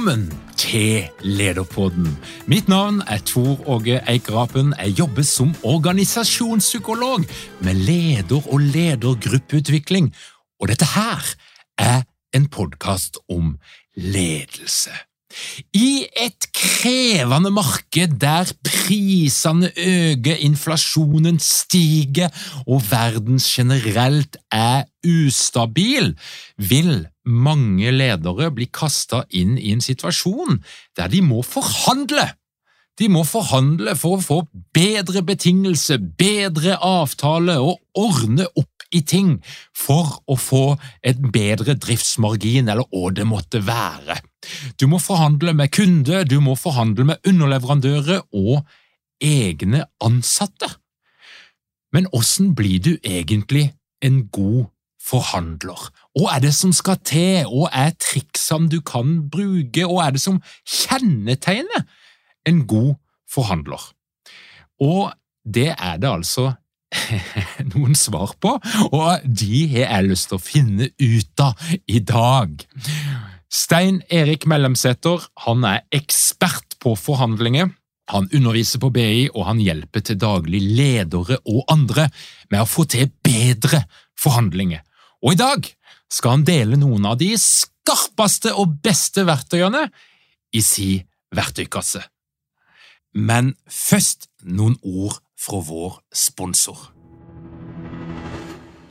Velkommen til Lederpodden. Mitt navn er Tor Åge Eikerapen. Jeg jobber som organisasjonspsykolog med leder- og ledergruppeutvikling. Og dette her er en podkast om ledelse. I et krevende marked der prisene øker, inflasjonen stiger og verden generelt er ustabil, vil mange ledere blir kasta inn i en situasjon der de må forhandle. De må forhandle for å få bedre betingelser, bedre avtale og ordne opp i ting for å få en bedre driftsmargin, eller hva det måtte være. Du må forhandle med kunder, du må forhandle med underleverandører og egne ansatte. Men hvordan blir du egentlig en god forhandler? Hva er det som skal til, hva er triksene du kan bruke, hva er det som kjennetegner en god forhandler? Og det er det altså noen svar på, og de har jeg lyst til å finne ut av i dag. Stein Erik Mellemsæter han er ekspert på forhandlinger. Han underviser på BI, og han hjelper til daglig ledere og andre med å få til bedre forhandlinger. Og i dag skal han dele noen av de skarpeste og beste verktøyene i si verktøykasse. Men først noen ord fra vår sponsor.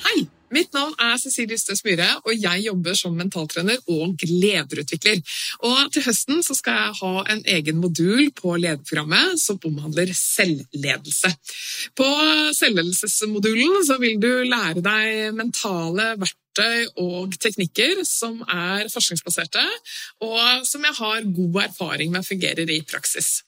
Hei! Mitt navn er Cecilie Ystøs Myhre, og jeg jobber som mentaltrener og lederutvikler. Og til høsten skal jeg ha en egen modul på lederprogrammet som omhandler selvledelse. På selvledelsesmodulen vil du lære deg mentale verktøy og teknikker som er forskningsbaserte, og som jeg har god erfaring med fungerer i praksis.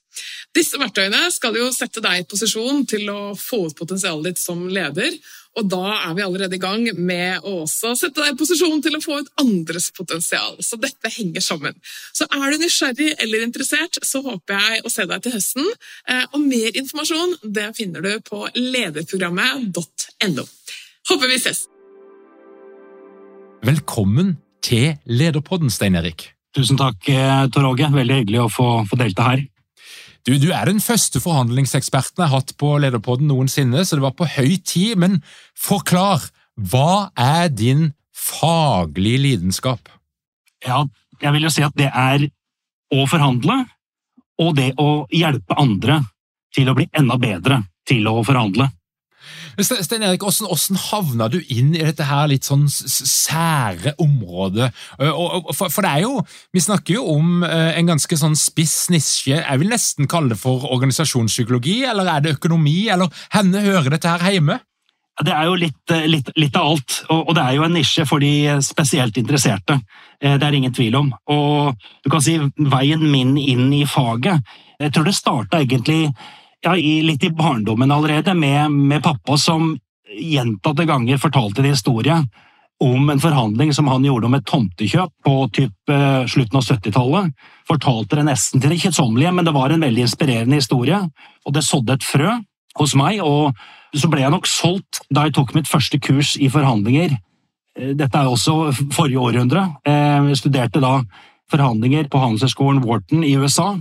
Disse verktøyene skal jo sette deg i posisjon til å få ut potensialet ditt som leder, og da er vi allerede i gang med å også sette deg i posisjon til å få ut andres potensial. Så dette henger sammen. Så er du nysgjerrig eller interessert, så håper jeg å se deg til høsten. Eh, og mer informasjon det finner du på lederprogrammet.no. Håper vi ses! Velkommen til Lederpodden, Stein Erik. Tusen takk, eh, Tor Åge. Veldig hyggelig å få, få delta her. Du, du, er den første forhandlingseksperten jeg har hatt på Lederpodden noensinne, så det var på høy tid. Men forklar, hva er din faglige lidenskap? Ja, jeg vil jo si at det er å forhandle, og det å hjelpe andre til å bli enda bedre til å forhandle. Stein Erik, hvordan, hvordan, havna du inn i dette her litt sånn sære området? For, for, det er jo, Vi snakker jo om en ganske sånn spiss nisje. Jeg vil nesten kalle det for organisasjonspsykologi, eller er det økonomi? Eller henne hører dette her hjemme? Det er jo litt, litt, litt av alt, og, det er jo en nisje for de spesielt interesserte. Det er ingen tvil om. Og du kan si veien min inn i faget Jeg tror det starta egentlig ja, litt i barndommen allerede, med, med, pappa som gjentatte ganger fortalte en historie om en forhandling som han gjorde om et tomtekjøp på typ, eh, slutten av 70-tallet. Fortalte det nesten til det kjedsommelige, men det var en veldig inspirerende historie, og det sådde et frø hos meg, og så ble jeg nok solgt da jeg tok mitt første kurs i forhandlinger. Eh, dette er også forrige århundre. Eh, jeg studerte da forhandlinger på Handelshøyskolen Wharton i USA,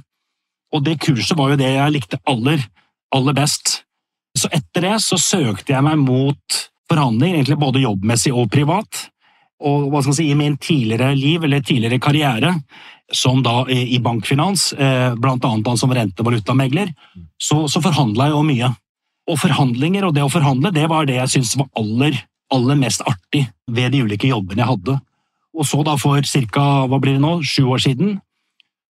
og det kurset var jo det jeg likte aller, aller best. Så etter det så søkte jeg meg mot forhandling, egentlig både jobbmessig og privat. Og hva skal jeg si, i min tidligere liv, eller tidligere karriere, som da i bankfinans, eh, blant annet som rentevalutamegler, så, så forhandla jeg jo mye. Og forhandlinger og det å forhandle, det var det jeg syntes var aller, aller mest artig ved de ulike jobbene jeg hadde. Og så da for ca. hva blir det nå, sju år siden,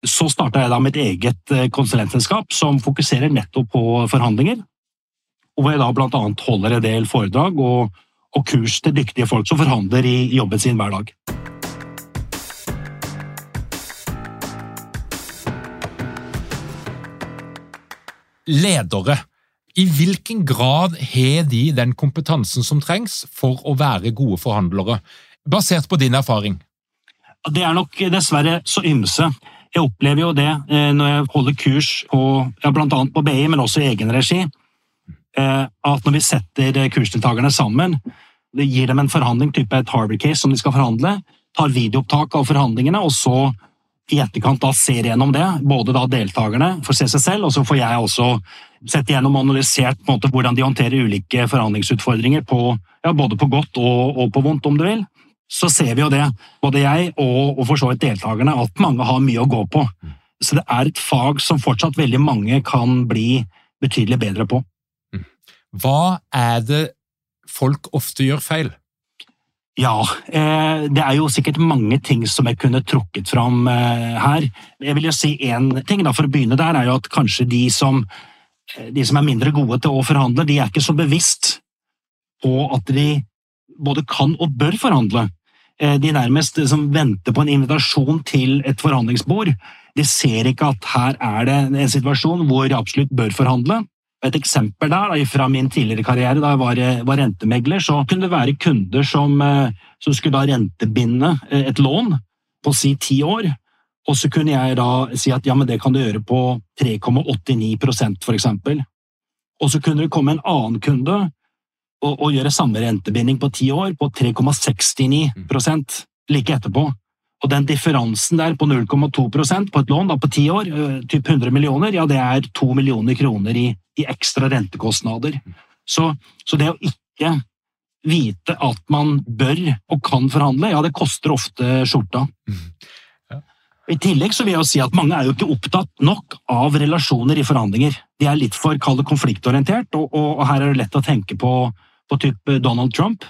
så starta jeg da mitt eget eh, konsulentselskap som fokuserer nettopp på forhandlinger. Og hvor jeg da blant annet holder en del foredrag og, og kurs til dyktige folk som forhandler i jobben sin hver dag. ledere. I hvilken grad har de den kompetansen som trengs for å være gode forhandlere, basert på din erfaring? Det er nok dessverre så ymse. Jeg opplever jo det eh, når jeg holder kurs på, ja, annet på BI, men også i egen regi, eh, at når vi setter kursdeltakerne sammen, det gir dem en forhandling, type et Harvard case som de skal forhandle, tar videoopptak av forhandlingene, og så i etterkant da ser gjennom det, både da deltakerne får se seg selv, og så får jeg også sett gjennom og analysert måte hvordan de håndterer ulike forhandlingsutfordringer, på, ja, både på godt og, og, på vondt, om du vil. Så ser vi jo det, både jeg og, og for så vidt deltakerne, at mange har mye å gå på. Så det er et fag som fortsatt veldig mange kan bli betydelig bedre på. Hva er det folk ofte gjør feil? Ja, eh, det er jo sikkert mange ting som jeg kunne trukket fram eh, her. Jeg vil jo si én ting, da, for å begynne der, er jo at kanskje de som, eh, de som er mindre gode til å forhandle, de er ikke så bevisst på at de både kan og bør forhandle. De nærmest liksom, venter på en invitasjon til et forhandlingsbord. De ser ikke at her er det en situasjon hvor de absolutt bør forhandle. Et eksempel der, fra min tidligere karriere da jeg var, eh, var rentemegler, så kunne det være kunder som, eh, som skulle rentebinde eh, et lån på si ti år. Og så kunne jeg da si at ja, men det kan du gjøre på 3,89% for eksempel. Og så kunne det komme en annen kunde og, og gjøre samme rentebinding på ti år på 3,69% like etterpå. Og den differansen der på 0,2% på et lån da, på ti år, typ 100 millioner, ja, det er to millioner kroner i i ekstra rentekostnader. Så, så, det å ikke vite at man bør og kan forhandle, ja, det koster ofte skjorta. I tillegg så vil jeg jo si at mange er jo ikke opptatt nok av relasjoner i forhandlinger. De er litt for kalde konfliktorientert, og, og, her er det lett å tenke på, på type Donald Trump.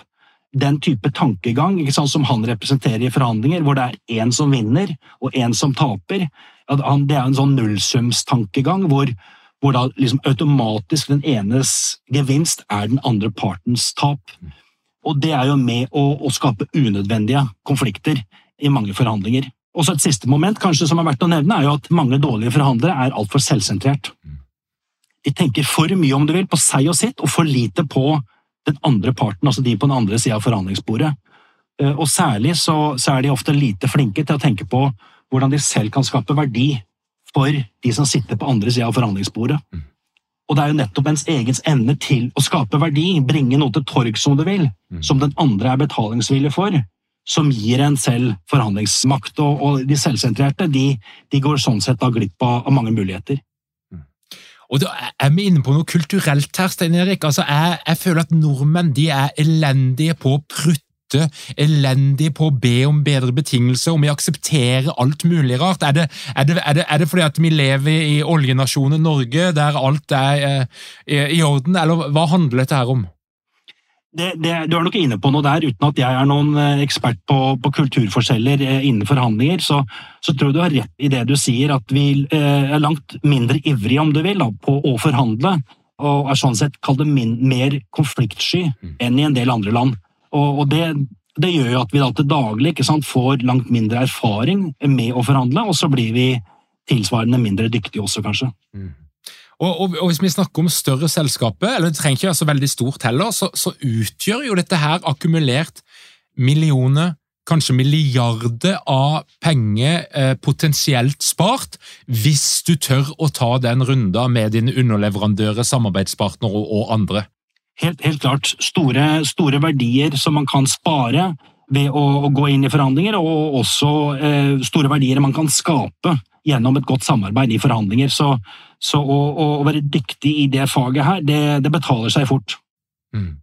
Den type tankegang sant, som han representerer i forhandlinger, hvor det er én som vinner og én som taper. Det er en sånn nullsumstankegang hvor, hvor da liksom automatisk den enes gevinst er den andre partens tap. Og det er jo med å, å skape unødvendige konflikter i mange forhandlinger. Og så Et siste moment kanskje som er verdt å nevne, er jo at mange dårlige forhandlere er altfor selvsentrert. De tenker for mye om du vil, på seg og sitt, og for lite på den andre parten, altså de på den andre sida av forhandlingsbordet. Eh, og Særlig så, så er de ofte lite flinke til å tenke på hvordan de selv kan skape verdi for de som sitter på andre sida av forhandlingsbordet. Mm. Og det er jo nettopp ens egens evne til å skape verdi, bringe noe til torg som du vil, mm. som den andre er betalingsvillig for, som gir en selv forhandlingsmakt. Og, og de selvsentrerte de, de, går sånn sett da glipp av, av mange muligheter. Og da er vi inne på noe kulturelt her, Stein Erik. Altså, jeg, jeg føler at nordmenn de er elendige på å prutte elendig på å be om bedre betingelser, om vi aksepterer alt mulig rart? Er det, er det, er det, er det fordi at vi lever i oljenasjonen Norge, der alt er eh, i orden, eller hva handler dette her om? Det, det, du er nok inne på noe der, uten at jeg er noen eh, ekspert på, på kulturforskjeller eh, innen forhandlinger. Så, så, tror jeg du har rett i det du sier, at vi eh, er langt mindre ivrige, om du vil, da, på å forhandle. Og er sånn sett kall det mer konfliktsky mm. enn i en del andre land. Og, og det, det, gjør jo at vi da til daglig sant, får langt mindre erfaring med å forhandle, og så blir vi tilsvarende mindre dyktige også, kanskje. Mm. Og, og, og, Hvis vi snakker om større selskaper, eller det trenger ikke være så veldig stort heller, så, så utgjør jo dette her akkumulert millioner, kanskje milliarder av penger eh, potensielt spart, hvis du tør å ta den runda med dine underleverandører, samarbeidspartnere og, og andre. Helt, helt klart. Store, store, verdier som man kan spare ved å, å gå inn i forhandlinger, og også eh, store verdier man kan skape gjennom et godt samarbeid i forhandlinger. Så, så å, å, være dyktig i det faget her, det, det betaler seg fort. Mm.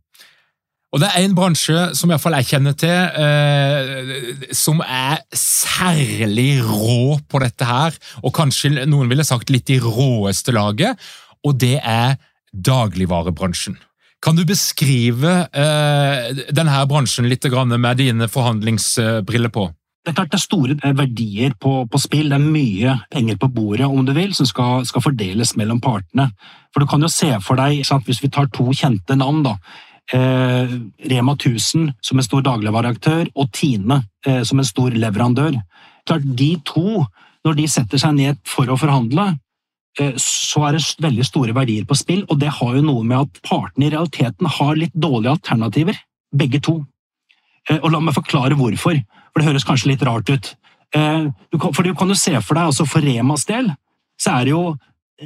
Og Det er en bransje som i hvert fall jeg kjenner til, eh, som er særlig rå på dette her, og kanskje noen ville sagt litt i råeste laget, og det er dagligvarebransjen. Kan du beskrive eh, denne bransjen litt med dine forhandlingsbriller på? Det er klart det er store verdier på, på, spill, det er mye penger på bordet om du vil, som skal, skal, fordeles mellom partene. For Du kan jo se for deg, sant, hvis vi tar to kjente navn, da, eh, Rema 1000 som en stor dagligvareaktør og Tine eh, som en stor leverandør. Klart De to, når de setter seg ned for å forhandle, Eh, så er det veldig store verdier på spill, og det har jo noe med at partene i realiteten har litt dårlige alternativer, begge to. Eh, og la meg forklare hvorfor, for det høres kanskje litt rart ut. Eh, for du kan jo se for deg, altså for Remas del, så er det jo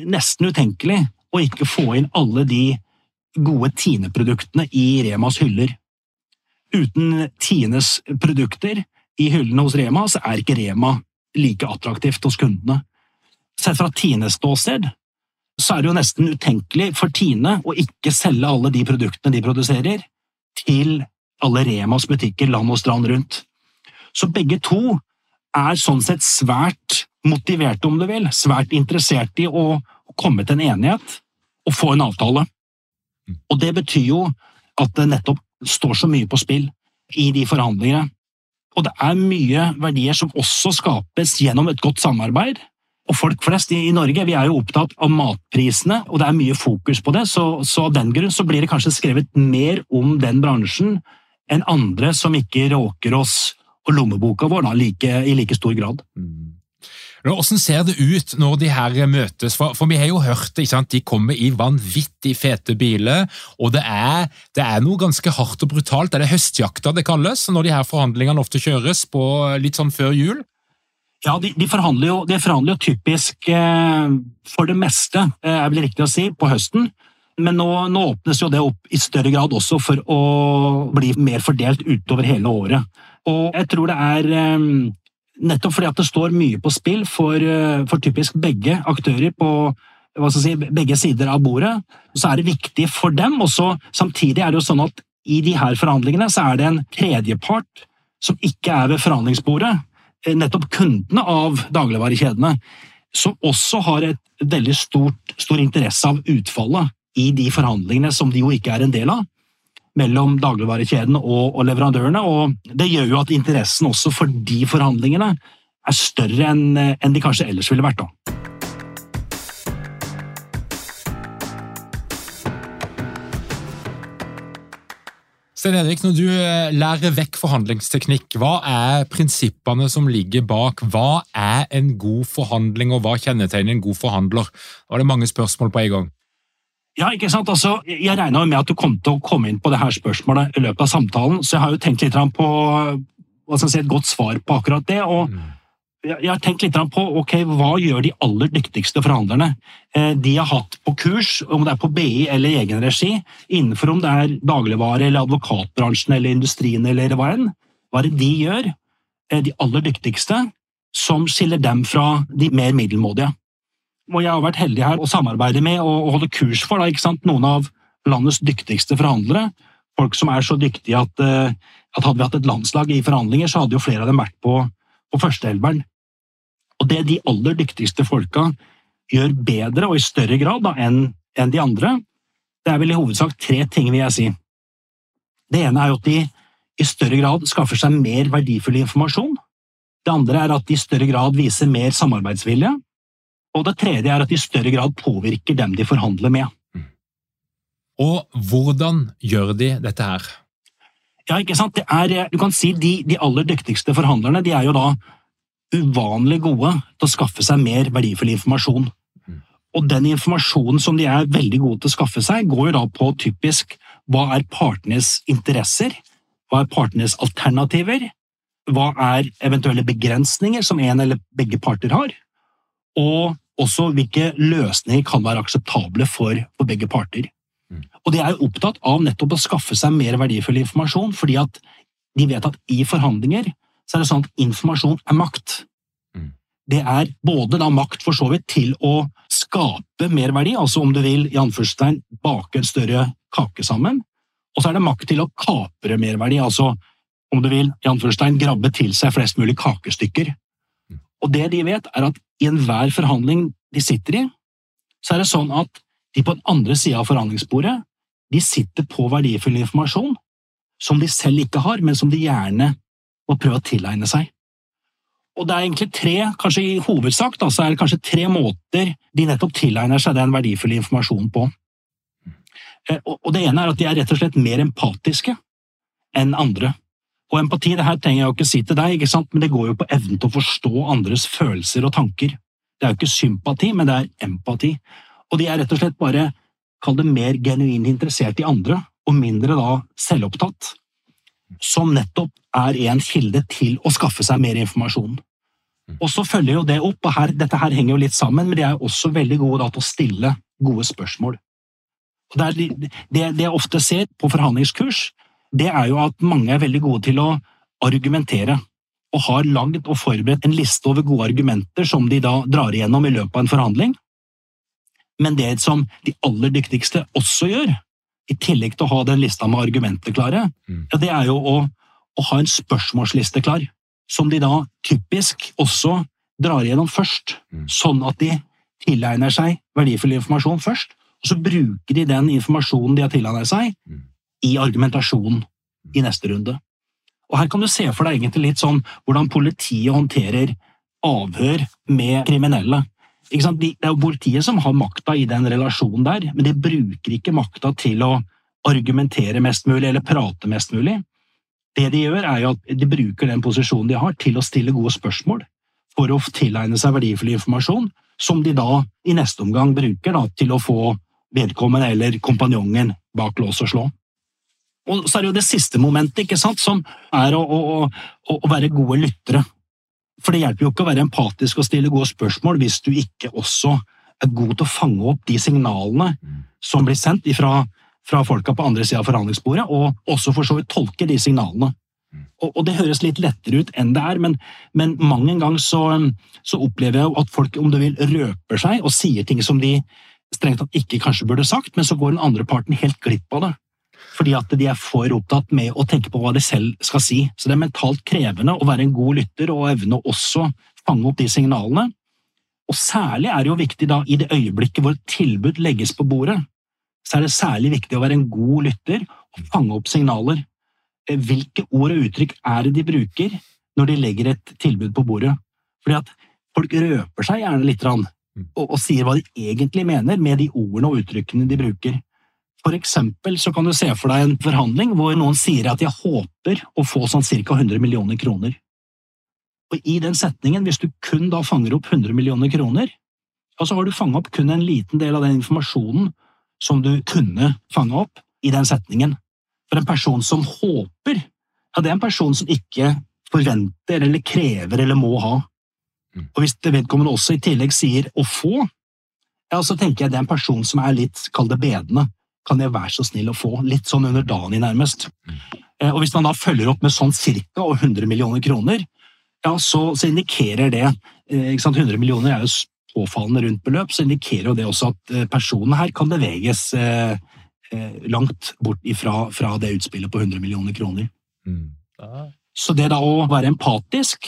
nesten utenkelig å ikke få inn alle de gode Tine-produktene i Remas hyller. Uten Tines produkter i hyllene hos Rema, så er ikke Rema like attraktivt hos kundene. Sett fra Tines ståsted så er det jo nesten utenkelig for Tine å ikke selge alle de produktene de produserer, til alle Remas butikker land og strand rundt. Så begge to er sånn sett svært motiverte, om du vil, svært interessert i å komme til en enighet og få en avtale. Og det betyr jo at det nettopp står så mye på spill i de forhandlingene. Og det er mye verdier som også skapes gjennom et godt samarbeid, og folk flest i, Norge vi er jo opptatt av matprisene, og det er mye fokus på det. Så, så, av den grunn så blir det kanskje skrevet mer om den bransjen enn andre som ikke råker oss og lommeboka vår da, like, i like stor grad. Mm. Hvordan ser det ut når de her møtes? For, for vi har jo hørt det, de kommer i vanvittig fete biler, og det er, det er, noe ganske hardt og brutalt. Det er det høstjakta det kalles, når de her forhandlingene ofte kjøres på litt sånn før jul? Ja, de, de, forhandler jo, de, forhandler jo, typisk eh, for det meste, eh, er vel riktig å si, på høsten. Men nå, nå, åpnes jo det opp i større grad også for å bli mer fordelt utover hele året. Og jeg tror det er eh, nettopp fordi at det står mye på spill for, eh, for typisk begge aktører på si, begge sider av bordet, så er det viktig for dem. Og så samtidig er det jo sånn at i de her forhandlingene så er det en tredjepart som ikke er ved forhandlingsbordet Eh, nettopp kundene av dagligvarekjedene, som også har et veldig stort, stor interesse av utfallet i de forhandlingene som de jo ikke er en del av, mellom dagligvarekjedene og, og leverandørene. og Det gjør jo at interessen også for de forhandlingene er større enn, en de kanskje ellers ville vært. da. Sten Henrik, når du eh, lærer vekk forhandlingsteknikk, hva er prinsippene som ligger bak? Hva er en god forhandling, og hva kjennetegner en god forhandler? Da er det mange spørsmål på en gang. Ja, ikke sant? Altså, jeg regna med at du kom til å komme inn på det her spørsmålet i løpet av samtalen, så jeg har jo tenkt litt på si, et godt svar på akkurat det. og mm jeg har tenkt litt på ok, hva gjør de aller dyktigste forhandlerne. Eh, de har hatt på kurs, om det er på BI eller i egen regi, innenfor om det er dagligvare eller advokatbransjen eller industrien eller hva enn. Hva er det de gjør, eh, de aller dyktigste, som skiller dem fra de mer middelmådige? Og jeg har vært heldig her å samarbeide med og holde kurs for da, noen av landets dyktigste forhandlere. Folk som er så dyktige at, eh, at hadde vi hatt et landslag i forhandlinger, så hadde jo flere av dem vært på på førsteelveren. Og det de aller dyktigste folka gjør bedre og i større grad da, enn en de andre, det er vel i hovedsak tre ting, vil jeg si. Det ene er jo at de i større grad skaffer seg mer verdifull informasjon. Det andre er at de i større grad viser mer samarbeidsvilje. Og det tredje er at de i større grad påvirker dem de forhandler med. Og hvordan gjør de dette her? Ja, ikke sant? Det er, du kan si de, de aller dyktigste forhandlerne de er jo da uvanlig gode til å skaffe seg mer verdifull informasjon. Mm. Og den informasjonen som de er veldig gode til å skaffe seg, går jo da på typisk hva er partenes interesser, hva er partenes alternativer, hva er eventuelle begrensninger som en eller begge parter har, og også hvilke løsninger kan være akseptable for, for begge parter. Mm. Og de er jo opptatt av nettopp å skaffe seg mer verdifull informasjon, fordi at de vet at i forhandlinger så er det sånn at informasjon er makt. Mm. Det er både da makt for så vidt til å skape mer verdi, altså om du vil i anførselstegn bake en større kake sammen, og så er det makt til å kapre mer verdi, altså om du vil i anførselstegn grabbe til seg flest mulig kakestykker. Og det de vet, er at i enhver forhandling de sitter i, så er det sånn at de på den andre sida av forhandlingsbordet de sitter på verdifull informasjon som de selv ikke har, men som de gjerne må prøve å tilegne seg. Og det er egentlig tre, kanskje i hovedsak, da, så er det kanskje tre måter de nettopp tilegner seg den verdifulle informasjonen på. Eh, og det ene er at de er rett og slett mer empatiske enn andre. Og empati, det her trenger jeg jo ikke si til deg, ikke sant? men det går jo på evnen til å forstå andres følelser og tanker. Det er jo ikke sympati, men det er empati. Og de er rett og slett bare, kall det mer genuint interessert i andre, og mindre da selvopptatt. Som nettopp er en kilde til å skaffe seg mer informasjon. Og så følger jo det opp, og her, dette her henger jo litt sammen, men de er også veldig gode da til å stille gode spørsmål. Og det, er, det, det jeg ofte ser på forhandlingskurs, det er jo at mange er veldig gode til å argumentere og har lagd og forberedt en liste over gode argumenter som de da drar igjennom i løpet av en forhandling. Men det som de aller dyktigste også gjør, i tillegg til å ha den lista med argumenter klare, mm. ja, det er jo å, å, ha en spørsmålsliste klar, som de da typisk også drar igjennom først, mm. sånn at de tilegner seg verdifull informasjon først, og så bruker de den informasjonen de har tilegnet seg, mm. I argumentasjon i neste runde. Og Her kan du se for deg egentlig litt sånn hvordan politiet håndterer avhør med kriminelle. Det er jo politiet som har makta i den relasjonen der, men de bruker ikke makta til å argumentere mest mulig eller prate mest mulig. Det de gjør, er jo at de bruker den posisjonen de har, til å stille gode spørsmål for å tilegne seg verdifull informasjon, som de da i neste omgang bruker da, til å få vedkommende eller kompanjongen bak lås og slå. Og så er det jo det siste momentet, ikke sant, som er å, å, å, være gode lyttere. For det hjelper jo ikke å være empatisk og stille gode spørsmål hvis du ikke også er god til å fange opp de signalene som blir sendt fra, fra folka på andre sida av forhandlingsbordet, og også for så vidt tolke de signalene. Og, og, det høres litt lettere ut enn det er, men, men mange ganger så, så, opplever jeg at folk, om du vil, røper seg og sier ting som de strengt tatt ikke kanskje burde sagt, men så går den andre parten helt glipp av det fordi at de er for opptatt med å tenke på hva de selv skal si. Så det er mentalt krevende å være en god lytter og evne å også fange opp de signalene. Og særlig er det jo viktig da, i det øyeblikket hvor et tilbud legges på bordet, så er det særlig viktig å være en god lytter og fange opp signaler. Eh, hvilke ord og uttrykk er det de bruker når de legger et tilbud på bordet? Fordi at folk røper seg gjerne litt og, og sier hva de egentlig mener med de ordene og uttrykkene de bruker. For eksempel så kan du se for deg en forhandling hvor noen sier at jeg håper å få sånn ca. 100 millioner kroner. Og i den setningen, hvis du kun da fanger opp 100 millioner kroner, ja, så har du fanget opp kun en liten del av den informasjonen som du kunne fange opp i den setningen. For en person som håper, ja, det er en person som ikke forventer eller krever eller må ha. Mm. Og hvis vedkommende også i tillegg sier å få, ja, så tenker jeg det er en person som er litt, kall det bedende kan jeg være så snill å få? Litt sånn under dagen nærmest. Eh, og Hvis man da følger opp med sånn cirka og 100 millioner kroner, ja, så, så indikerer det eh, ikke sant, 100 millioner er jo påfallende rundt beløp, så indikerer jo det også at eh, personen her kan beveges eh, langt bort ifra, fra det utspillet på 100 millioner kroner. Mm. Så det da å være empatisk,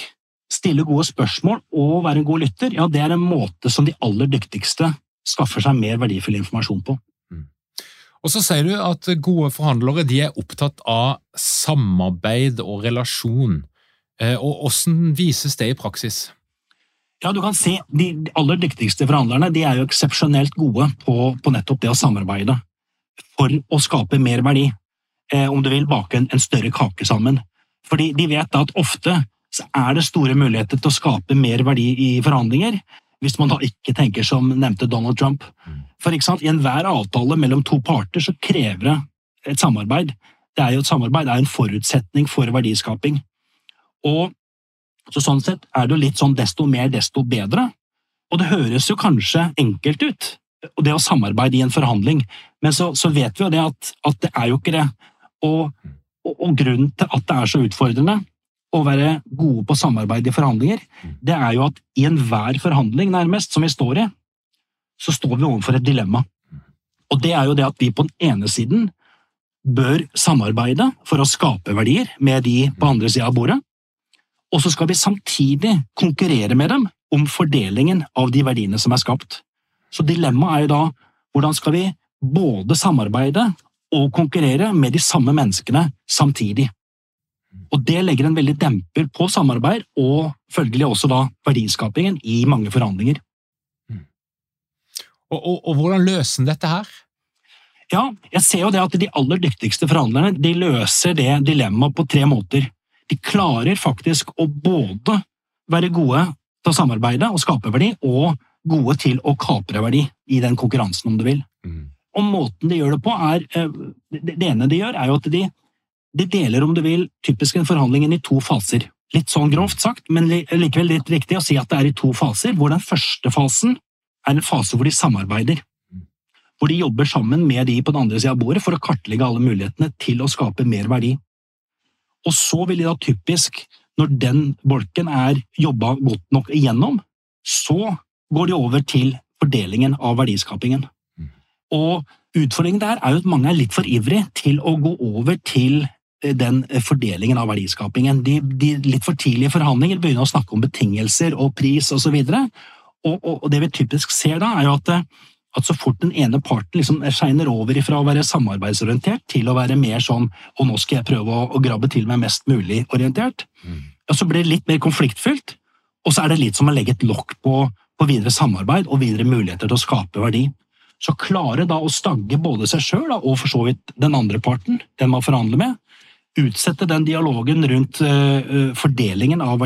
stille gode spørsmål og være en god lytter, ja, det er en måte som de aller dyktigste skaffer seg mer verdifull informasjon på. Og så sier du at gode forhandlere de er opptatt av samarbeid og relasjon. Eh, og Hvordan vises det i praksis? Ja, du kan se, De aller dyktigste forhandlerne de er jo eksepsjonelt gode på, på, nettopp det å samarbeide for å skape mer verdi. Eh, om du vil bake en, en, større kake sammen. Fordi de vet da at ofte så er det store muligheter til å skape mer verdi i forhandlinger, hvis man da ikke tenker som nevnte Donald Trump. For ikke sant, I enhver avtale mellom to parter så krever det et samarbeid. Det er jo et samarbeid det er en forutsetning for verdiskaping. Og så sånn sett er det jo litt sånn desto mer, desto bedre. Og det høres jo kanskje enkelt ut, og det å samarbeide i en forhandling, men så, så vet vi jo det at, at, det er jo ikke det. Og, og, og, grunnen til at det er så utfordrende å være gode på samarbeid i forhandlinger, det er jo at i enhver forhandling, nærmest, som vi står i, så står vi overfor et dilemma. Og det er jo det at vi på den ene siden bør samarbeide for å skape verdier med de på andre sida av bordet, og så skal vi samtidig konkurrere med dem om fordelingen av de verdiene som er skapt. Så dilemmaet er jo da hvordan skal vi både samarbeide og konkurrere med de samme menneskene samtidig. Og Det legger en veldig demper på samarbeid og følgelig også da verdiskapingen i mange forhandlinger. Og, og, og hvordan løser en dette her? Ja, jeg ser jo det at De aller dyktigste forhandlerne de løser det dilemmaet på tre måter. De klarer faktisk å både være gode til å samarbeide og skape verdi, og gode til å kapre verdi i den konkurransen, om du vil. Mm. Og måten de gjør det på, er eh, Det ene de gjør, er jo at de, de deler, om du vil, typisk en forhandling i to faser. Litt sånn grovt sagt, men likevel litt riktig å si at det er i to faser, hvor den første fasen er en fase hvor de samarbeider. Mm. Hvor de jobber sammen med de på den andre sida av bordet for å kartlegge alle mulighetene til å skape mer verdi. Og så vil de da typisk, når den bolken er jobba godt nok igjennom, så går de over til fordelingen av verdiskapingen. Mm. Og utfordringen der er jo at mange er litt for ivrig til å gå over til eh, den fordelingen av verdiskapingen. De, de litt for tidlige forhandlinger begynner å snakke om betingelser og pris osv. Og, så og, og, og det vi typisk ser da, er jo at eh, at så fort den ene parten liksom shiner over fra å være samarbeidsorientert til å være mer sånn og nå skal jeg prøve å, å grabbe til meg mest mulig orientert, mm. ja, så blir det litt mer konfliktfylt, og så er det litt som å legge et lokk på, på, videre samarbeid og videre muligheter til å skape verdi. Så klare da å stagge både seg sjøl og for så vidt den andre parten, den man forhandler med, utsette den dialogen rundt uh, fordelingen av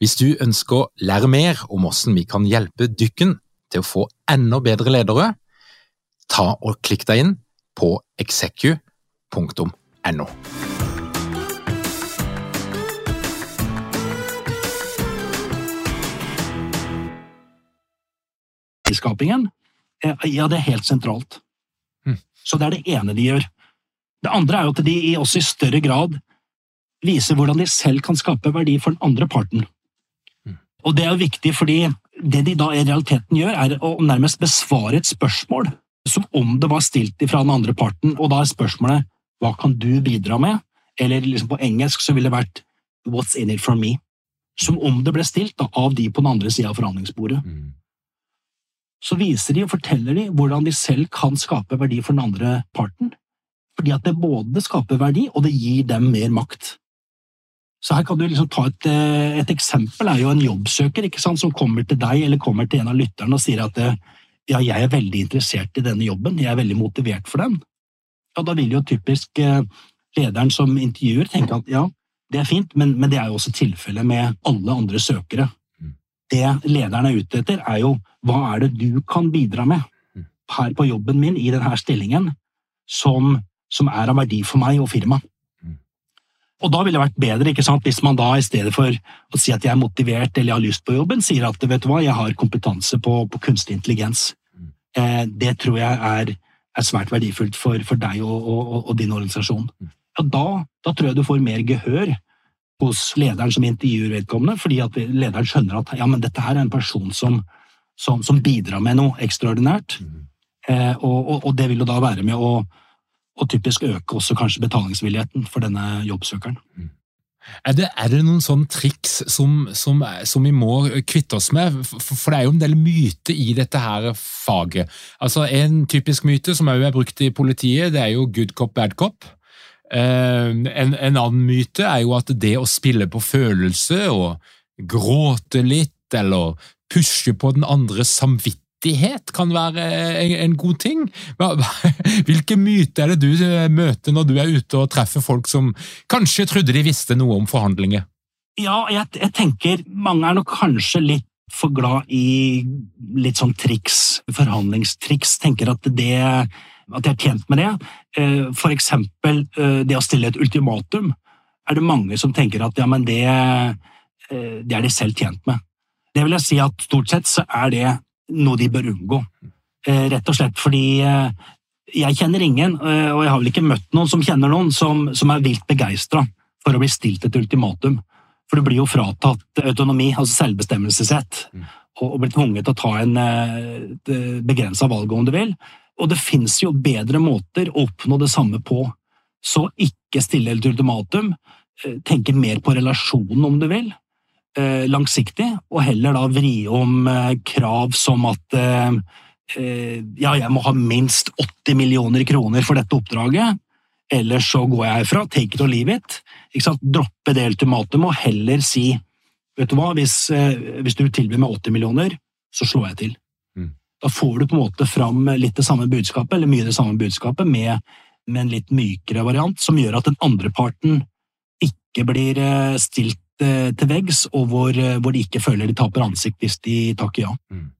Hvis du ønsker å lære mer om hvordan vi kan hjelpe dykken til å få enda bedre ledere, ta og klikk deg inn på execu.no. Skapingen, eh, ja, det er helt sentralt. Mm. Så det er det ene de gjør. Det andre er jo at de også i større grad viser hvordan de selv kan skape verdi for den andre parten. Mm. Og det er jo viktig, fordi det de da i realiteten gjør, er å nærmest besvare et spørsmål som om det var stilt fra den andre parten, og da er spørsmålet hva kan du bidra med? Eller liksom på engelsk så ville det vært what's in it for me? Som om det ble stilt da, av de på den andre sida av forhandlingsbordet. Mm. Så viser de og forteller de hvordan de selv kan skape verdi for den andre parten. Fordi at det både skaper verdi, og det gir dem mer makt. Så her kan du liksom ta et, eh, et eksempel er jo en jobbsøker sant, som kommer til deg eller kommer til en av lytterne og sier at eh, ja, jeg er veldig interessert i denne jobben, jeg er veldig motivert for den. Ja, da vil jo typisk eh, lederen som intervjuer tenke at ja, det er fint, men, men det er jo også tilfellet med alle andre søkere. Mm. Det lederen er ute etter, er jo hva er det du kan bidra med mm. her på jobben min i denne stillingen som, som er av verdi for meg og firmaet. Og da ville det vært bedre ikke sant, hvis man da i stedet for å si at jeg er motivert eller jeg har lyst på jobben, sier at vet du hva, jeg har kompetanse på, på kunstig intelligens. Mm. Eh, det tror jeg er, er svært verdifullt for, for deg og, og, og, din organisasjon. Mm. Ja, da, da, tror jeg du får mer gehør hos lederen som intervjuer vedkommende, fordi at lederen skjønner at ja, men dette her er en person som, som, som bidrar med noe ekstraordinært. Mm. Eh, og, og, det vil jo da være med å og typisk øke også kanskje betalingsvilligheten for denne jobbsøkeren. Mm. Er det, er det, noen sånne triks som, som, som, vi må kvitte oss med? For, for, det er jo en del myter i dette her faget. Altså En typisk myte som også er brukt i politiet, det er jo good cop, bad cop. En, en annen myte er jo at det å spille på følelse og gråte litt, eller pushe på den andres samvittighet kan være en, en god ting. Hvilke myter er det du møter når du er ute og treffer folk som kanskje trodde de visste noe om forhandlinger? Ja, jeg, jeg tenker mange er nok kanskje litt for glad i litt sånn triks, forhandlingstriks. Tenker at det at de er tjent med det. Eh, for eksempel eh, det å stille et ultimatum er det mange som tenker at ja, men det, eh, det er de selv tjent med. Det vil jeg si at stort sett så er det noe de bør unngå. Rett og slett fordi jeg kjenner ingen, og jeg har vel ikke møtt noen som kjenner noen, som, som er vilt begeistra for å bli stilt et ultimatum. For du blir jo fratatt autonomi, altså selvbestemmelsesrett, mm. og blir tvunget til å ta en begrensa valg om du vil. Og det fins jo bedre måter å oppnå det samme på. Så ikke stille et ultimatum, eh, tenke mer på relasjonen, om du vil, eh, langsiktig, og heller da vri om eh, krav som at ja, jeg må ha minst 80 millioner kroner for dette oppdraget, ellers så går jeg herfra, take it or leave it. Droppe det ultimatumet og heller si vet du hva, hvis, hvis du tilbyr meg 80 millioner, så slår jeg til. Da får du på en måte fram litt det samme budskapet, eller mye det samme budskapet, med, med en litt mykere variant, som gjør at den andre parten ikke blir eh, stilt eh, til veggs, og hvor, eh, hvor, de ikke føler de taper ansikt hvis de takker ja. Mm.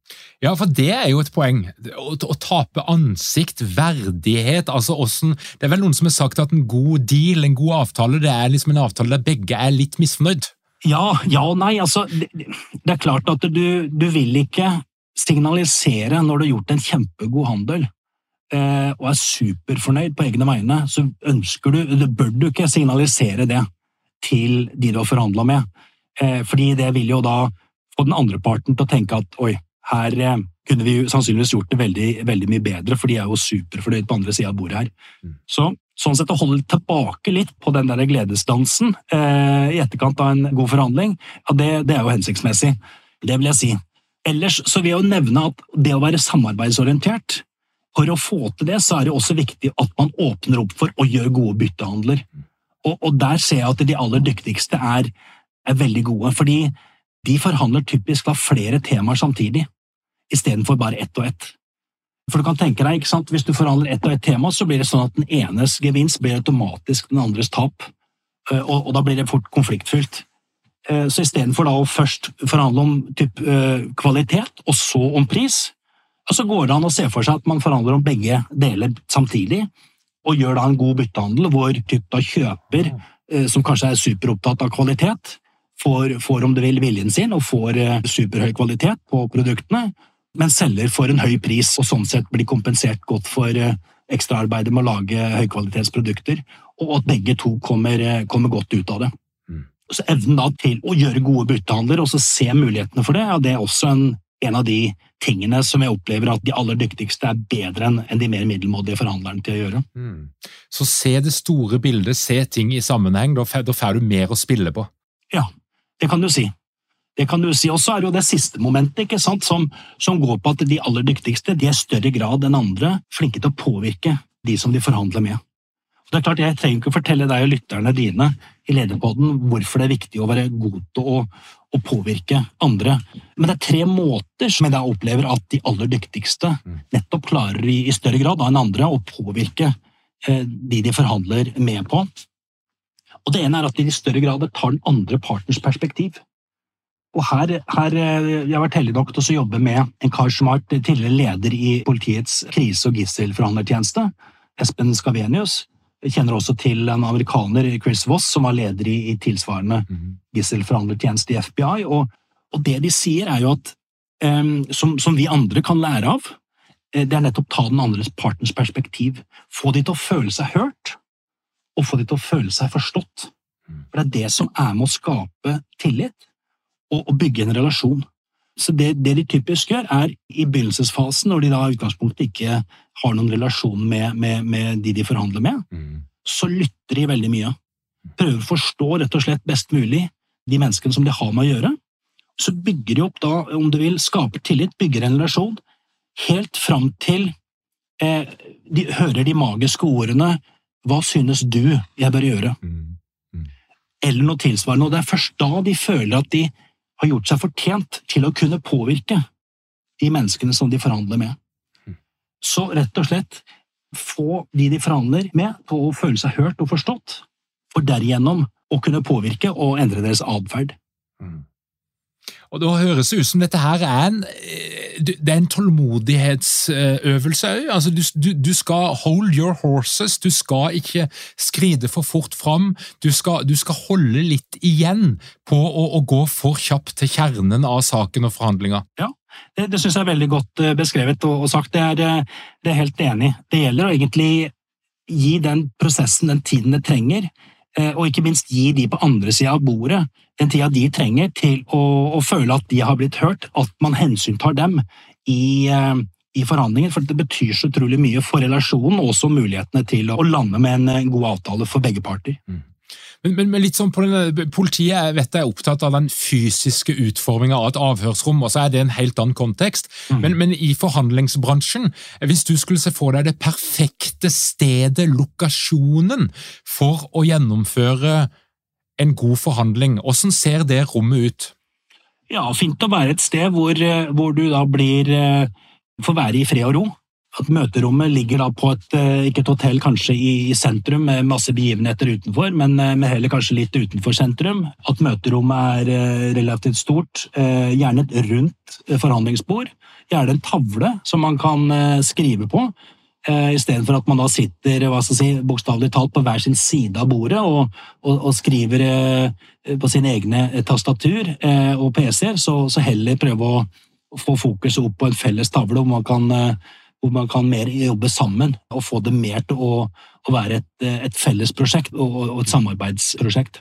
Ja, for det er jo et poeng. Å, å tape ansikt, verdighet altså hvordan, Det er vel noen som har sagt at en god deal, en god avtale, det er liksom en avtale der begge er litt misfornøyd. Ja, ja og nei. Altså, det, det, er klart at du, du vil ikke signalisere når du har gjort en kjempegod handel eh, og er superfornøyd på egne vegne, så ønsker du, eller bør du ikke signalisere det til de du har forhandla med. Eh, fordi det vil jo da få den andre parten til å tenke at oi, her eh, kunne vi sannsynligvis gjort det veldig, veldig, mye bedre, for de er jo superfornøyd på andre sida av bordet her. Mm. Så sånn sett å holde tilbake litt på den der gledesdansen eh, i etterkant av en god forhandling, ja, det, det, er jo hensiktsmessig. Det vil jeg si. Ellers så vil jeg jo nevne at det å være samarbeidsorientert For å få til det, så er det også viktig at man åpner opp for å gjøre gode byttehandler. Og, og der ser jeg at de aller dyktigste er, er, veldig gode, fordi de forhandler typisk fra flere temaer samtidig, istedenfor bare ett og ett. For du kan tenke deg, ikke sant, Hvis du forhandler ett og ett tema, så blir det sånn at den enes gevinst blir automatisk den andres tap, og, og da blir det fort konfliktfylt. Eh, så istedenfor å først forhandle om typ, eh, kvalitet, og så om pris, så går det an å se for seg at man forhandler om begge deler samtidig, og gjør da en god byttehandel. Hvor typ, kjøper, eh, som kanskje er superopptatt av kvalitet, får, får om du vil viljen sin og får superhøy kvalitet på produktene, men selger for en høy pris og sånn sett blir kompensert godt for ekstraarbeidet med å lage høykvalitetsprodukter, og at begge to kommer, kommer godt ut av det. Så evnen da til å gjøre gode byttehandler og så se mulighetene for det, ja, det er også en, en, av de tingene som jeg opplever at de aller dyktigste er bedre enn de mer middelmådige forhandlerne til å gjøre. Mm. Så se det store bildet, se ting i sammenheng, da får du mer å spille på. Ja, det kan du si. Det kan du si. Og så er det jo det siste momentet ikke sant, som, som går på at de aller dyktigste de er i større grad enn andre flinke til å påvirke de som de forhandler med. Det er klart, Jeg trenger ikke å fortelle deg og lytterne dine i Lederpodden hvorfor det er viktig å være god til å, å, påvirke andre. Men det er tre måter som jeg opplever at de aller dyktigste mm. nettopp klarer i, i større grad enn andre å påvirke eh, de de forhandler med på. Og Det ene er at de i større grad tar den andre partners perspektiv. Og her, her eh, Jeg har vært heldig nok til å jobbe med en kar som har vært tidligere leder i politiets krise- og gisselforhandlertjeneste, Espen Skavenius kjenner også til en amerikaner, Chris Voss, som var leder i, i tilsvarende mm. gisselforhandlertjeneste i FBI. Og, og, det de sier, er jo at um, som, som, vi andre kan lære av, eh, det er nettopp ta den andres partners perspektiv. Få de til å føle seg hørt, og få de til å føle seg forstått. Mhm. For det er det som er med å skape tillit, og, og bygge en relasjon. Så det, det, de typisk gjør, er i begynnelsesfasen, når de da i utgangspunktet ikke har noen relasjon med, med, med de de forhandler med, mm. så lytter de veldig mye. Prøver å forstå rett og slett best mulig de menneskene som de har med å gjøre. Så bygger de opp da, om du vil, skaper tillit, bygger en relasjon, helt fram til eh, de hører de magiske ordene hva synes du jeg bør gjøre? Mm. Eller noe tilsvarende, og det er først da de føler at de har gjort seg fortjent til å kunne påvirke de menneskene som de forhandler med. Mm. Så rett og slett få de de forhandler med, på å føle seg hørt og forstått, for derigjennom å kunne påvirke og endre deres atferd. Mm. Og Da høres ut som dette her er en, eh, det er en tålmodighetsøvelse òg. Altså, du, du, skal hold your horses, du skal ikke skride for fort fram. Du skal, du skal holde litt igjen på å, å, gå for kjapt til kjernen av saken og forhandlinga. Ja, det, det syns jeg er veldig godt eh, beskrevet og, og sagt. Det er, eh, det er helt enig. Det gjelder å egentlig gi den prosessen den tiden det trenger, og ikke minst gi de på andre sida av bordet den tida de trenger til å, å, føle at de har blitt hørt, at man hensyntar dem i, eh, i, forhandlinger. For det betyr så utrolig mye for relasjonen og også mulighetene til å lande med en eh, god avtale for begge parter. Mm. Men, men, men, litt sånn på denne, Politiet vet jeg er opptatt av den fysiske utforminga av et avhørsrom, og så er det en helt annen kontekst. Mm. Men, men, i forhandlingsbransjen, hvis du skulle se for deg det perfekte stedet, lokasjonen, for å gjennomføre en god forhandling. Hvordan ser det rommet ut? Ja, Fint å være et sted hvor, eh, hvor du da blir eh, får være i fred og ro. At møterommet ligger da på et, eh, ikke et hotell kanskje i, sentrum med masse begivenheter utenfor, men, men, heller kanskje litt utenfor sentrum. At møterommet er relativt stort. Gjerne et rundt forhandlingsbord. Gjerne en tavle som man kan skrive på. Uh, Istedenfor at man da sitter hva skal si, bokstavelig talt på hver sin side av bordet og, og, og skriver uh, på sine egne tastatur uh, og PC-er, så, så, heller prøve å få fokuset opp på en felles tavle hvor man kan, hvor man kan mer jobbe sammen og få det mer til å, å være et, et felles prosjekt og, og et samarbeidsprosjekt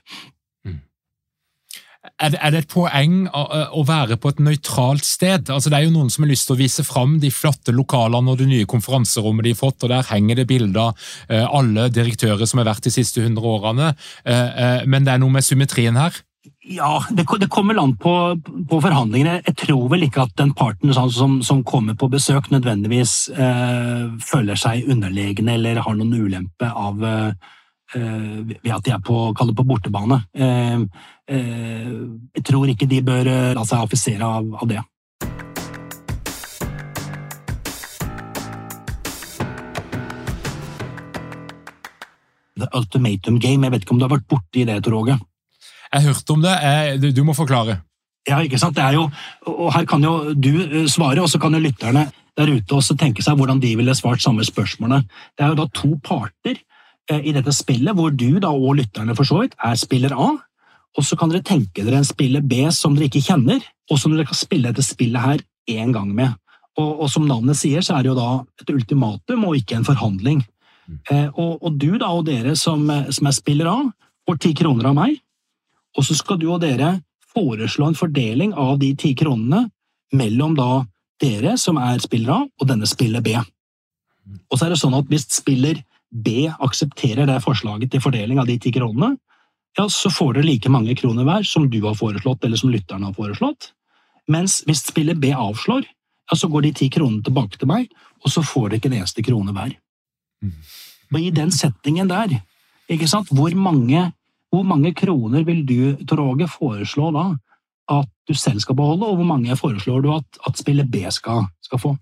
er det, er det, et poeng å, å, være på et nøytralt sted? Altså, det er jo noen som har lyst til å vise fram de flotte lokalene og det nye konferanserommet de har fått, og der henger det bilder av uh, alle direktører som har vært de siste hundre årene. Uh, uh, men det er noe med symmetrien her? Ja, det, det kommer land på, på, forhandlingene. Jeg tror vel ikke at den parten som, som, kommer på besøk, nødvendigvis føler seg underlegne eller har noen ulempe av Eh, ved at de er på, på bortebane. Eh, eh, jeg tror ikke de bør la seg affisere av, av det. The Ultimatum Game. Jeg vet ikke om du har vært borti det, Tor Åge? Jeg hørte om det. Jeg, du må forklare. Ja, ikke sant. Det er jo, og Her kan jo du svare, og så kan jo lytterne der ute også tenke seg hvordan de ville svart samme spørsmålet. Det er jo da to parter Eh, i dette spillet, hvor du da, og lytterne for så vidt er spiller A. Og så kan dere tenke dere en spiller B som dere ikke kjenner, og som dere kan spille dette spillet her én gang med. Og, og, som navnet sier, så er det jo da et ultimatum og ikke en forhandling. Mm. Eh, og, og, du da, og dere som, som er spiller A, får ti kroner av meg, og så skal du og dere foreslå en fordeling av de ti kronene mellom da dere som er spiller A, og denne spiller B. Mm. Og så er det sånn at hvis spiller B aksepterer det forslaget til fordeling av de ti kronene, ja, så får dere like mange kroner hver som du har foreslått, eller som lytteren har foreslått. Mens hvis spiller B avslår, ja, så går de ti kronene tilbake til meg, og så får dere ikke en eneste krone hver. Og i den settingen der, ikke sant, hvor mange, hvor mange kroner vil du, Tor Åge, foreslå da at du selv skal beholde, og hvor mange foreslår du at, at spiller B skal, skal få?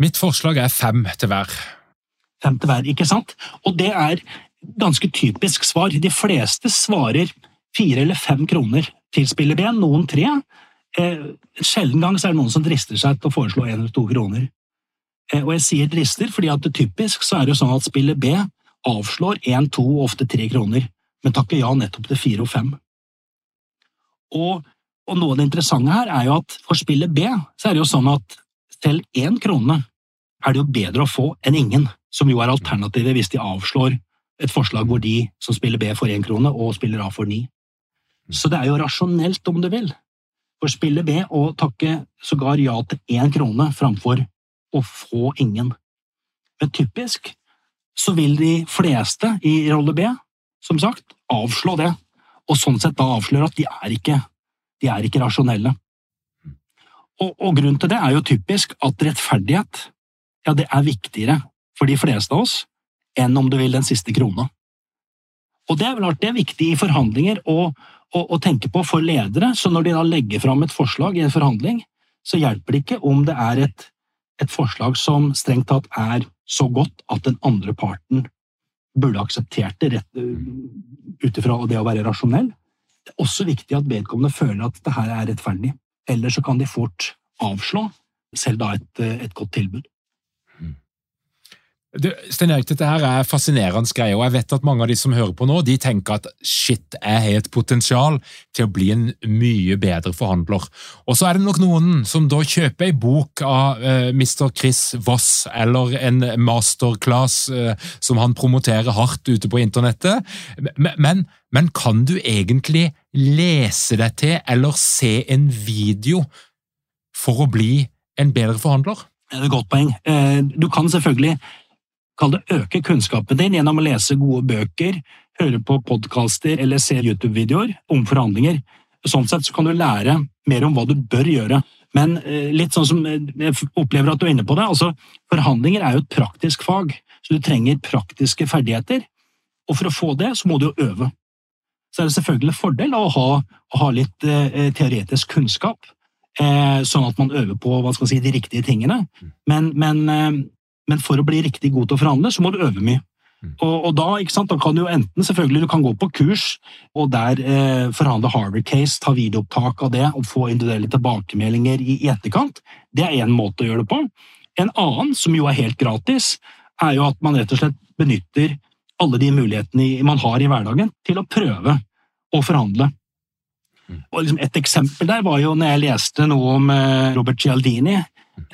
Mitt forslag er fem til hver fem til hver, ikke sant? Og det er ganske typisk svar. De fleste svarer fire eller fem kroner til spiller B, noen tre. Eh, sjelden gang er det noen som drister seg til å foreslå én eller to kroner. Eh, og jeg sier drister fordi at det typisk så er det sånn at spiller B avslår én, to ofte tre kroner, men takker ja nettopp til fire og fem. Og, og noe av det interessante her er jo at for spiller B så er det jo sånn at selv én krone er det jo bedre å få enn ingen som jo er alternativet hvis de avslår et forslag hvor de som spiller B får én krone, og spiller A får ni. Så det er jo rasjonelt, om du vil, for spiller B å takke sågar ja til én krone framfor å få ingen. Men typisk så vil de fleste i rolle B, som sagt, avslå det, og sånn sett da avsløre at de er ikke, de er ikke rasjonelle. Og, og grunnen til det er jo typisk at rettferdighet ja, det er viktigere for de fleste av oss enn om du vil den siste krona. Og det er vel det er viktig i forhandlinger å, å, å, tenke på for ledere, så når de da legger fram et forslag i en forhandling, så hjelper det ikke om det er et, et forslag som strengt tatt er så godt at den andre parten burde akseptert det rett ut ifra det å være rasjonell. Det er også viktig at vedkommende føler at det her er rettferdig. Ellers så kan de fort avslå selv da et, et godt tilbud. Du, Sten Erik, dette her er fascinerende greier, og jeg vet at mange av de som hører på nå, de tenker at shit, jeg har et potensial til å bli en mye bedre forhandler. Og så er det nok noen som da kjøper ei bok av uh, eh, Mr. Chris Voss, eller en masterclass uh, som han promoterer hardt ute på internettet. Men, men kan du egentlig lese deg til eller se en video for å bli en bedre forhandler? Det er et godt poeng. Eh, du kan selvfølgelig Kall det øke kunnskapen din gjennom å lese gode bøker, høre på podkaster eller se YouTube-videoer om forhandlinger. Sånn sett så kan du lære mer om hva du bør gjøre. Men eh, litt sånn som eh, jeg opplever at du er inne på det, altså forhandlinger er jo et praktisk fag, så du trenger praktiske ferdigheter. Og for å få det, så må du jo øve. Så er det selvfølgelig en fordel å ha, å ha litt eh, teoretisk kunnskap, eh, sånn at man øver på si, de riktige tingene. Men, men eh, men for å bli riktig god til å forhandle, så må du øve mye. Mm. Og, og da, sant, da, kan du jo enten selvfølgelig du kan gå på kurs og der eh, forhandle Harvard Case, ta videoopptak av det og få individuelle tilbakemeldinger i, i etterkant. Det er én måte å gjøre det på. En annen, som jo er helt gratis, er jo at man rett og slett benytter alle de mulighetene man har i hverdagen, til å prøve å forhandle. Mm. Og liksom et eksempel der var jo når jeg leste noe om eh, Robert Gialdini,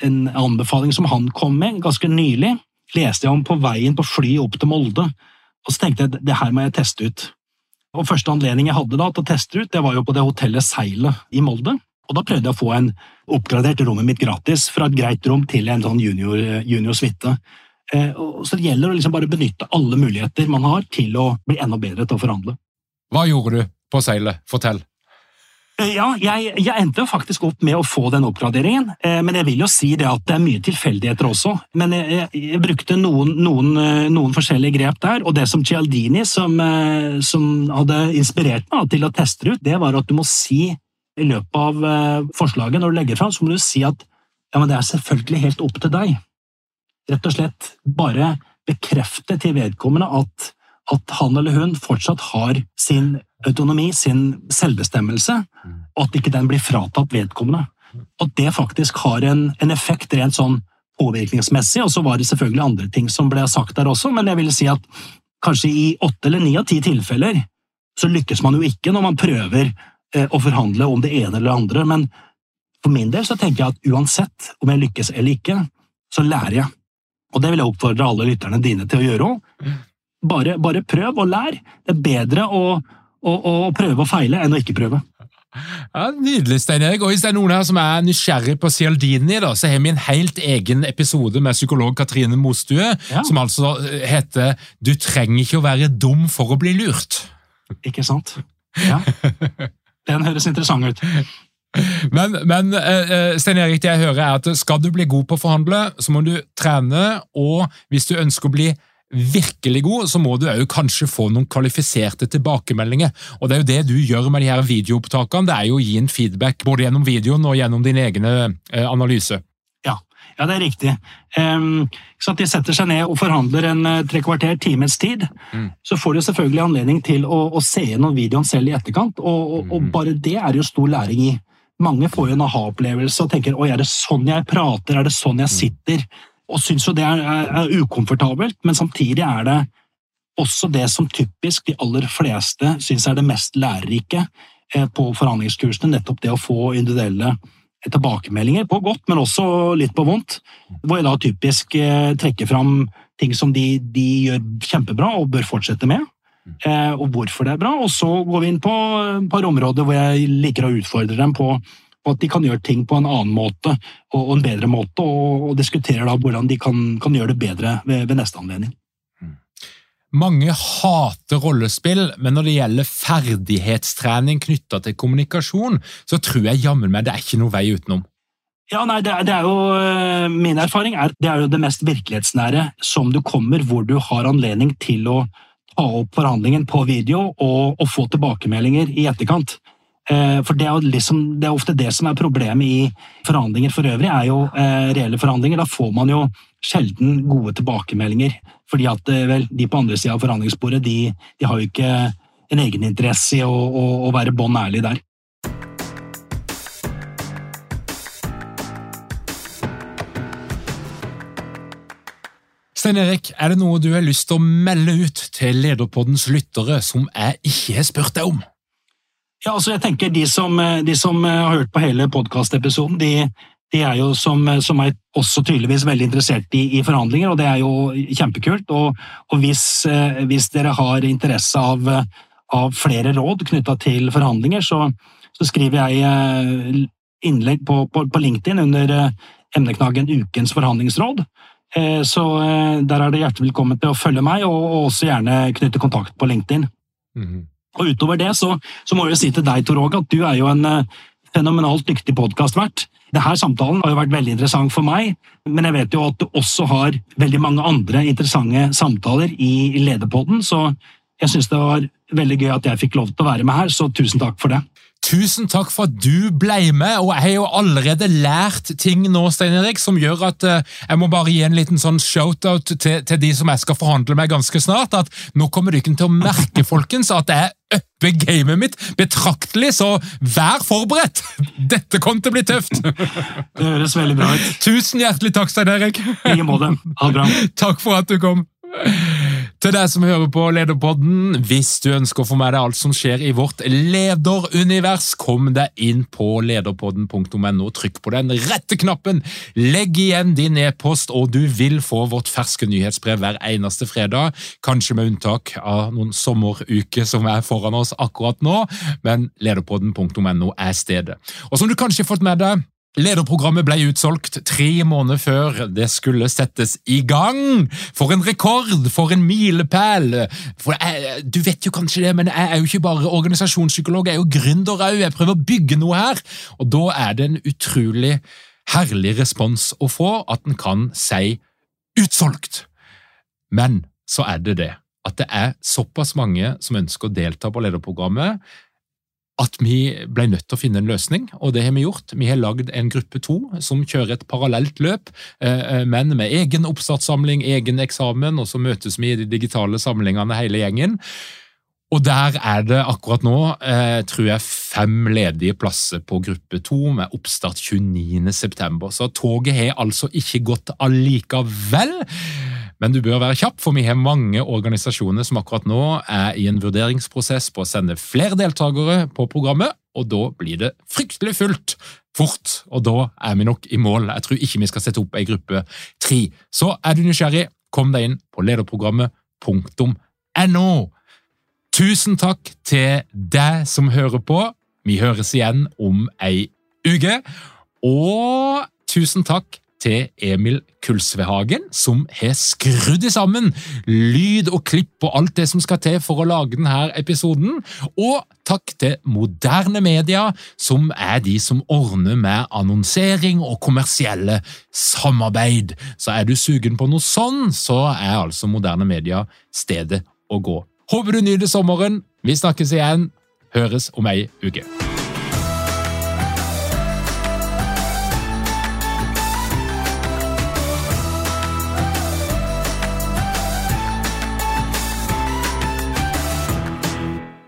en anbefaling som han kom med ganske nylig. Leste jeg om på veien på flyet opp til Molde, og så tenkte jeg det her må jeg teste ut. Og Første anledning jeg hadde da til å teste ut, det var jo på det hotellet Seilet i Molde. Og Da prøvde jeg å få en oppgradert rommet mitt gratis, fra et greit rom til en sånn junior, junior suite. Eh, så det gjelder å liksom bare benytte alle muligheter man har til å bli enda bedre til å forhandle. Hva gjorde du på Seilet? Fortell. Eh, ja, jeg, jeg, endte faktisk opp med å få den oppgraderingen, eh, men jeg vil jo si det at det er mye tilfeldigheter også. Men jeg, jeg, jeg brukte noen, noen, eh, noen, forskjellige grep der, og det som Cialdini som, som, hadde inspirert meg til å teste ut, det var at du må si i løpet av forslaget, når du legger fram, så må du si at ja, men det er selvfølgelig helt opp til deg. Rett og slett bare bekrefte til vedkommende at, at han eller hun fortsatt har sin autonomi, sin selvbestemmelse, og at ikke den blir fratatt vedkommende. At det faktisk har en, en effekt rent sånn påvirkningsmessig, og så var det selvfølgelig andre ting som ble sagt der også, men jeg vil si at kanskje i åtte eller ni av ti tilfeller så lykkes man jo ikke når man prøver eh, å forhandle om det ene eller det andre, men for min del så tenker jeg at uansett om jeg lykkes eller ikke, så lærer jeg. Og det vil jeg oppfordre alle lytterne dine til å gjøre òg. Bare, bare prøv og lær. Det er bedre å å, prøve og feile enn å ikke prøve. Ja, Nydelig, Stein Erik. Og Hvis det er noen her som er nysgjerrig på Cialdini, da, så har vi en helt egen episode med psykolog Katrine Mostue, ja. som altså eh, heter 'Du trenger ikke å være dum for å bli lurt'. Ikke sant? Ja. Den høres interessant ut. Men, men uh, Stein Erik, det jeg hører er at skal du bli god på å forhandle, så må du trene, og hvis du ønsker å bli virkelig god, så må du òg kanskje få noen kvalifiserte tilbakemeldinger. Og Det er jo det du gjør med de her videoopptakene. Det er jo å gi en feedback både gjennom videoen og gjennom din egne eh, analyse. Ja, ja, det er riktig. Um, så at De setter seg ned og forhandler en uh, tre kvarter times tid. Mm. Så får de selvfølgelig anledning til å, å se gjennom videoen selv i etterkant, og, og, og, mm. bare det er jo stor læring i. Mange får jo en aha-opplevelse og tenker oi, er det sånn jeg prater, er det sånn jeg mm. sitter? Og syns jo det er, er, er, ukomfortabelt, men samtidig er det også det som typisk de aller fleste syns er det mest lærerike eh, på forhandlingskursene, nettopp det å få individuelle tilbakemeldinger, på godt, men også litt på vondt, hvor jeg da typisk eh, trekker fram ting som de, de, gjør kjempebra og bør fortsette med, eh, og hvorfor det er bra, og så går vi inn på et par områder hvor jeg liker å utfordre dem på og at de kan gjøre ting på en annen måte og en bedre måte, og, og diskuterer da hvordan de kan, kan gjøre det bedre ved, ved, neste anledning. Mm. Mange hater rollespill, men når det gjelder ferdighetstrening knytta til kommunikasjon, så tror jeg jammen meg det er ikke noe vei utenom. Ja, nei, det, det, er jo eh, Min erfaring er det er jo det mest virkelighetsnære som du kommer, hvor du har anledning til å ta opp forhandlingen på video og, og få tilbakemeldinger i etterkant. Eh, for det er, liksom, det er, ofte det som er problemet i forhandlinger for øvrig, er jo eh, reelle forhandlinger. Da får man jo sjelden gode tilbakemeldinger. Fordi at eh, vel, de på andre sida av forhandlingsbordet de, de, har jo ikke en egeninteresse i å, å, å være bånn ærlig der. Stein Erik, er det noe du har lyst til å melde ut til Lederpoddens lyttere som jeg ikke har spurt deg om? Ja, altså jeg tenker De som, de som har hørt på hele podkastepisoden, de, de, er jo som, som, er også tydeligvis veldig interessert i, i, forhandlinger, og det er jo kjempekult. Og, og hvis, hvis, dere har interesse av, av flere råd knytta til forhandlinger, så, så, skriver jeg eh, innlegg på, på, på LinkedIn under eh, emneknaggen Ukens forhandlingsråd. Eh, så eh, der er det hjertelig velkommen til å følge meg, og også gjerne knytte kontakt på LinkedIn. Mm. Og utover det så, så, må jeg si til deg, Tor Åge, at du er jo en eh, fenomenalt dyktig podkastvert. Denne samtalen har jo vært veldig interessant for meg, men jeg vet jo at du også har veldig mange andre interessante samtaler i Lederpodden, så jeg syns det var veldig gøy at jeg fikk lov til å være med her, så tusen takk for det. Tusen takk for at du ble med, og jeg har jo allerede lært ting nå, Stein Erik, som gjør at uh, jeg må bare gi en liten sånn shoutout til, til de som jeg skal forhandle med ganske snart. At nå kommer dere til å merke, folkens, at jeg upper gamet mitt betraktelig, så vær forberedt! Dette kommer til å bli tøft! Det høres veldig bra ut. Tusen hjertelig takk, Stein Erik. I like måte. Ha det bra. Takk for at du kom. Til deg som hører på Lederpodden, hvis du ønsker å få med deg alt som skjer i vårt lederunivers, kom deg inn på lederpodden.no, trykk på den rette knappen, legg igjen din e-post, og du vil få vårt ferske nyhetsbrev hver eneste fredag, kanskje med unntak av noen sommeruker som er foran oss akkurat nå, men lederpodden.no er stedet. Og som du kanskje har fått med deg, Lederprogrammet ble utsolgt tre måneder før det skulle settes i gang. For en rekord! For en milepæl! Du vet jo kanskje det, men jeg er jo ikke bare organisasjonspsykolog, jeg er jo gründer òg. Jeg prøver å bygge noe her. Og da er det en utrolig herlig respons å få at en kan si utsolgt. Men så er det det at det er såpass mange som ønsker å delta på lederprogrammet at vi ble nødt til å finne en løsning, og det har vi gjort. Vi har lagd en gruppe to som kjører et parallelt løp, eh, eh, men med egen oppstartssamling, egen eksamen, og så møtes vi i de digitale samlingene hele gjengen. Og der er det akkurat nå, eh, tror jeg, fem ledige plasser på gruppe to, med oppstart 29.9. Så toget har altså ikke gått allikevel. Men du bør være kjapp, for vi har mange organisasjoner som akkurat nå er i en vurderingsprosess på å sende flere deltakere på programmet, og da blir det fryktelig fullt fort, og da er vi nok i mål. Jeg tror ikke vi skal sette opp ei gruppe tre. Så er du nysgjerrig, kom deg inn på lederprogrammet.no. Tusen takk til deg som hører på. Vi høres igjen om ei uke. Og tusen takk til Emil Kulsvehagen, som har skrudd sammen lyd og klipp og alt det som skal til for å lage denne episoden. Og takk til Moderne Media, som er de som ordner med annonsering og kommersielle samarbeid. Så er du sugen på noe sånn, så er altså Moderne Media stedet å gå. Håper du nyter sommeren. Vi snakkes igjen. Høres om ei uke.